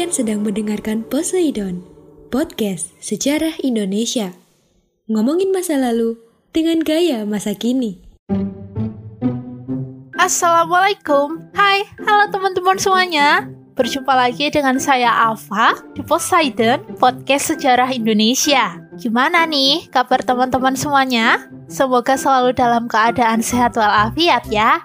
Kalian sedang mendengarkan Poseidon, podcast sejarah Indonesia. Ngomongin masa lalu dengan gaya masa kini. Assalamualaikum Hai, halo teman-teman semuanya Berjumpa lagi dengan saya Alfa di Poseidon Podcast Sejarah Indonesia Gimana nih kabar teman-teman semuanya? Semoga selalu dalam keadaan sehat walafiat ya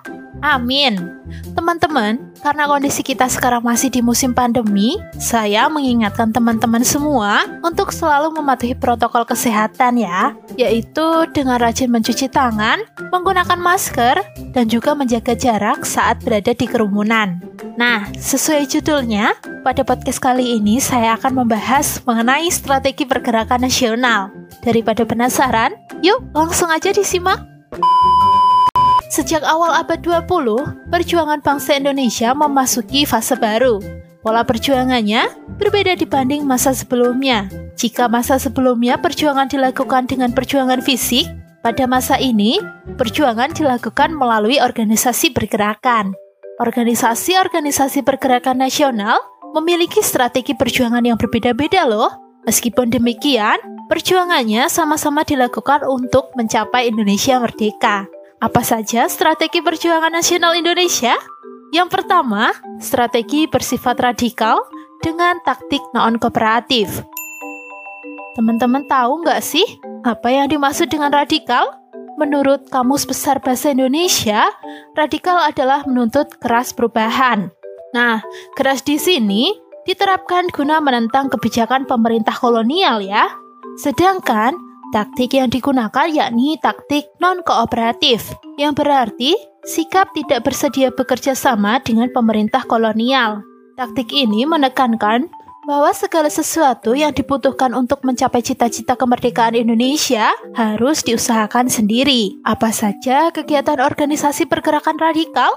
Amin Teman-teman, karena kondisi kita sekarang masih di musim pandemi, saya mengingatkan teman-teman semua untuk selalu mematuhi protokol kesehatan ya, yaitu dengan rajin mencuci tangan, menggunakan masker, dan juga menjaga jarak saat berada di kerumunan. Nah, sesuai judulnya, pada podcast kali ini saya akan membahas mengenai strategi pergerakan nasional. Daripada penasaran, yuk langsung aja disimak. Sejak awal abad 20, perjuangan bangsa Indonesia memasuki fase baru. Pola perjuangannya berbeda dibanding masa sebelumnya. Jika masa sebelumnya perjuangan dilakukan dengan perjuangan fisik, pada masa ini perjuangan dilakukan melalui organisasi pergerakan. Organisasi-organisasi pergerakan nasional memiliki strategi perjuangan yang berbeda-beda loh. Meskipun demikian, perjuangannya sama-sama dilakukan untuk mencapai Indonesia merdeka. Apa saja strategi perjuangan nasional Indonesia? Yang pertama, strategi bersifat radikal dengan taktik non-kooperatif. Teman-teman tahu nggak sih apa yang dimaksud dengan radikal? Menurut Kamus Besar Bahasa Indonesia, radikal adalah menuntut keras perubahan. Nah, keras di sini diterapkan guna menentang kebijakan pemerintah kolonial ya. Sedangkan Taktik yang digunakan yakni taktik non-kooperatif, yang berarti sikap tidak bersedia bekerja sama dengan pemerintah kolonial. Taktik ini menekankan bahwa segala sesuatu yang dibutuhkan untuk mencapai cita-cita kemerdekaan Indonesia harus diusahakan sendiri. Apa saja kegiatan organisasi pergerakan radikal?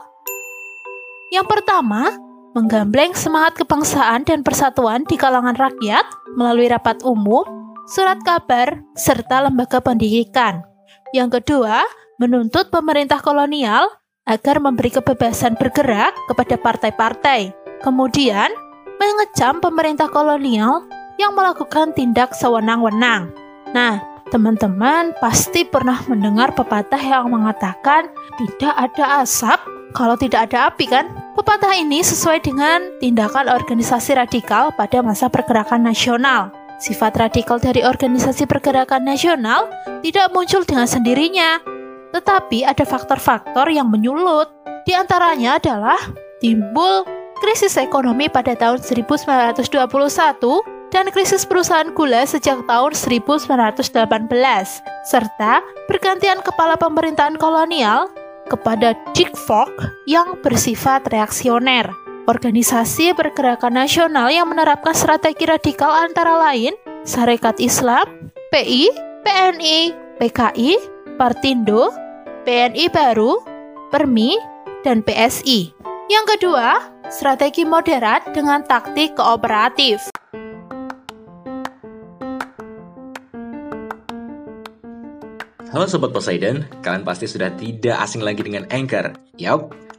Yang pertama, menggambleng semangat kebangsaan dan persatuan di kalangan rakyat melalui rapat umum surat kabar, serta lembaga pendidikan. Yang kedua, menuntut pemerintah kolonial agar memberi kebebasan bergerak kepada partai-partai. Kemudian, mengecam pemerintah kolonial yang melakukan tindak sewenang-wenang. Nah, teman-teman pasti pernah mendengar pepatah yang mengatakan tidak ada asap kalau tidak ada api kan? Pepatah ini sesuai dengan tindakan organisasi radikal pada masa pergerakan nasional. Sifat radikal dari organisasi pergerakan nasional tidak muncul dengan sendirinya, tetapi ada faktor-faktor yang menyulut. Di antaranya adalah timbul krisis ekonomi pada tahun 1921 dan krisis perusahaan gula sejak tahun 1918, serta pergantian kepala pemerintahan kolonial kepada Dick Fogg yang bersifat reaksioner. Organisasi pergerakan nasional yang menerapkan strategi radikal antara lain Sarekat Islam, PI, PNI, PKI, Partindo, PNI Baru, Permi, dan PSI. Yang kedua, strategi moderat dengan taktik kooperatif. Halo Sobat Poseidon, kalian pasti sudah tidak asing lagi dengan Anchor. Yap,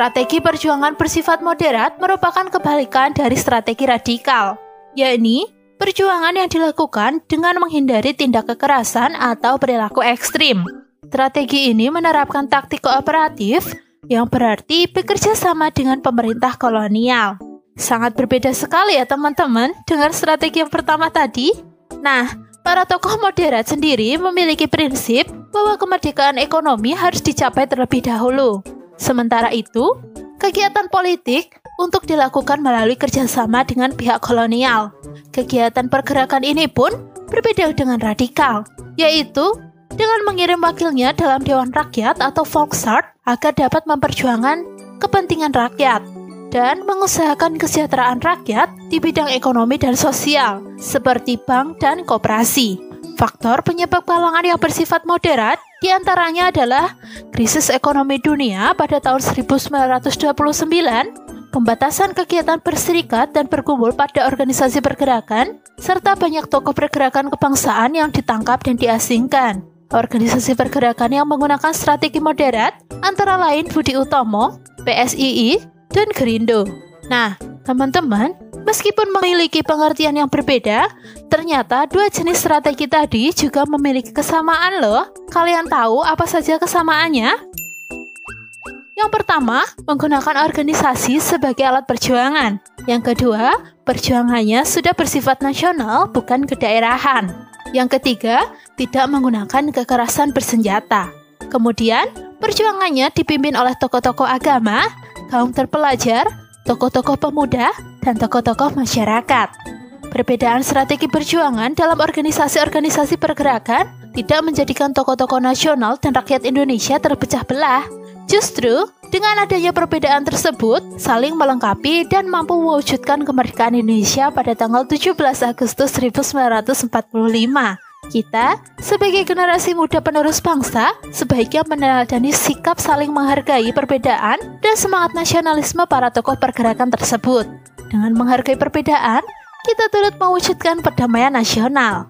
Strategi perjuangan bersifat moderat merupakan kebalikan dari strategi radikal, yakni perjuangan yang dilakukan dengan menghindari tindak kekerasan atau perilaku ekstrim. Strategi ini menerapkan taktik kooperatif yang berarti bekerja sama dengan pemerintah kolonial. Sangat berbeda sekali ya teman-teman dengan strategi yang pertama tadi. Nah, para tokoh moderat sendiri memiliki prinsip bahwa kemerdekaan ekonomi harus dicapai terlebih dahulu. Sementara itu, kegiatan politik untuk dilakukan melalui kerjasama dengan pihak kolonial. Kegiatan pergerakan ini pun berbeda dengan radikal, yaitu dengan mengirim wakilnya dalam Dewan Rakyat atau Volksraad agar dapat memperjuangkan kepentingan rakyat dan mengusahakan kesejahteraan rakyat di bidang ekonomi dan sosial, seperti bank dan koperasi. Faktor penyebab kalangan yang bersifat moderat di antaranya adalah krisis ekonomi dunia pada tahun 1929, pembatasan kegiatan berserikat dan berkumpul pada organisasi pergerakan, serta banyak tokoh pergerakan kebangsaan yang ditangkap dan diasingkan. Organisasi pergerakan yang menggunakan strategi moderat antara lain Budi Utomo, PSII, dan Gerindo. Nah, teman-teman, meskipun memiliki pengertian yang berbeda, ternyata dua jenis strategi tadi juga memiliki kesamaan loh. Kalian tahu apa saja kesamaannya? Yang pertama, menggunakan organisasi sebagai alat perjuangan. Yang kedua, perjuangannya sudah bersifat nasional, bukan kedaerahan. Yang ketiga, tidak menggunakan kekerasan bersenjata. Kemudian, perjuangannya dipimpin oleh tokoh-tokoh agama kaum terpelajar, tokoh-tokoh pemuda, dan tokoh-tokoh masyarakat. Perbedaan strategi perjuangan dalam organisasi-organisasi pergerakan tidak menjadikan tokoh-tokoh nasional dan rakyat Indonesia terpecah belah. Justru, dengan adanya perbedaan tersebut, saling melengkapi dan mampu mewujudkan kemerdekaan Indonesia pada tanggal 17 Agustus 1945. Kita, sebagai generasi muda penerus bangsa, sebaiknya meneladani sikap saling menghargai perbedaan dan semangat nasionalisme para tokoh pergerakan tersebut. Dengan menghargai perbedaan, kita turut mewujudkan perdamaian nasional.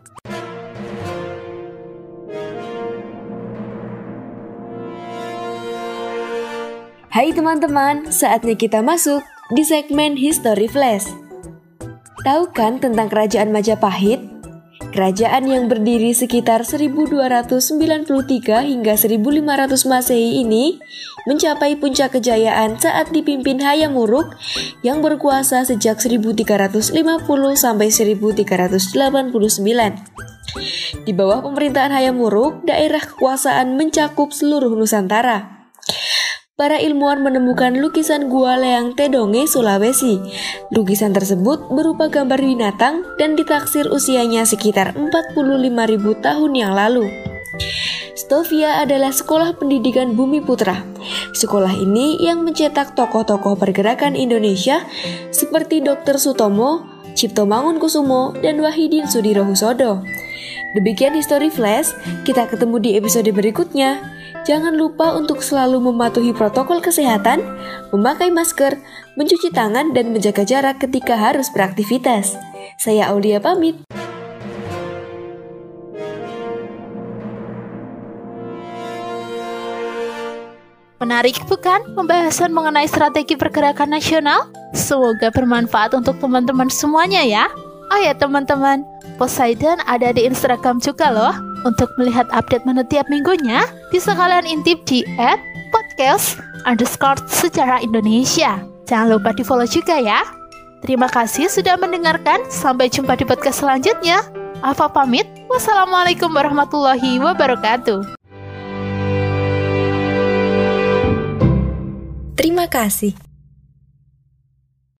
Hai teman-teman, saatnya kita masuk di segmen History Flash. Tahu kan tentang kerajaan Majapahit? Kerajaan yang berdiri sekitar 1293 hingga 1500 Masehi ini mencapai puncak kejayaan saat dipimpin Hayam Wuruk yang berkuasa sejak 1350 sampai 1389. Di bawah pemerintahan Hayam Wuruk, daerah kekuasaan mencakup seluruh Nusantara para ilmuwan menemukan lukisan Gua Leang Tedonge, Sulawesi. Lukisan tersebut berupa gambar binatang dan ditaksir usianya sekitar 45.000 tahun yang lalu. Stovia adalah sekolah pendidikan Bumi Putra. Sekolah ini yang mencetak tokoh-tokoh pergerakan Indonesia seperti Dr. Sutomo, Cipto Mangunkusumo, dan Wahidin Sudirohusodo. Demikian History Flash, kita ketemu di episode berikutnya. Jangan lupa untuk selalu mematuhi protokol kesehatan, memakai masker, mencuci tangan, dan menjaga jarak ketika harus beraktivitas. Saya Aulia pamit. Menarik bukan pembahasan mengenai strategi pergerakan nasional? Semoga bermanfaat untuk teman-teman semuanya ya. Oh ya teman-teman, Poseidon ada di Instagram juga loh. Untuk melihat update menu tiap minggunya, bisa kalian intip di at podcast underscore secara Indonesia. Jangan lupa di follow juga ya. Terima kasih sudah mendengarkan. Sampai jumpa di podcast selanjutnya. Alfa pamit. Wassalamualaikum warahmatullahi wabarakatuh. Terima kasih.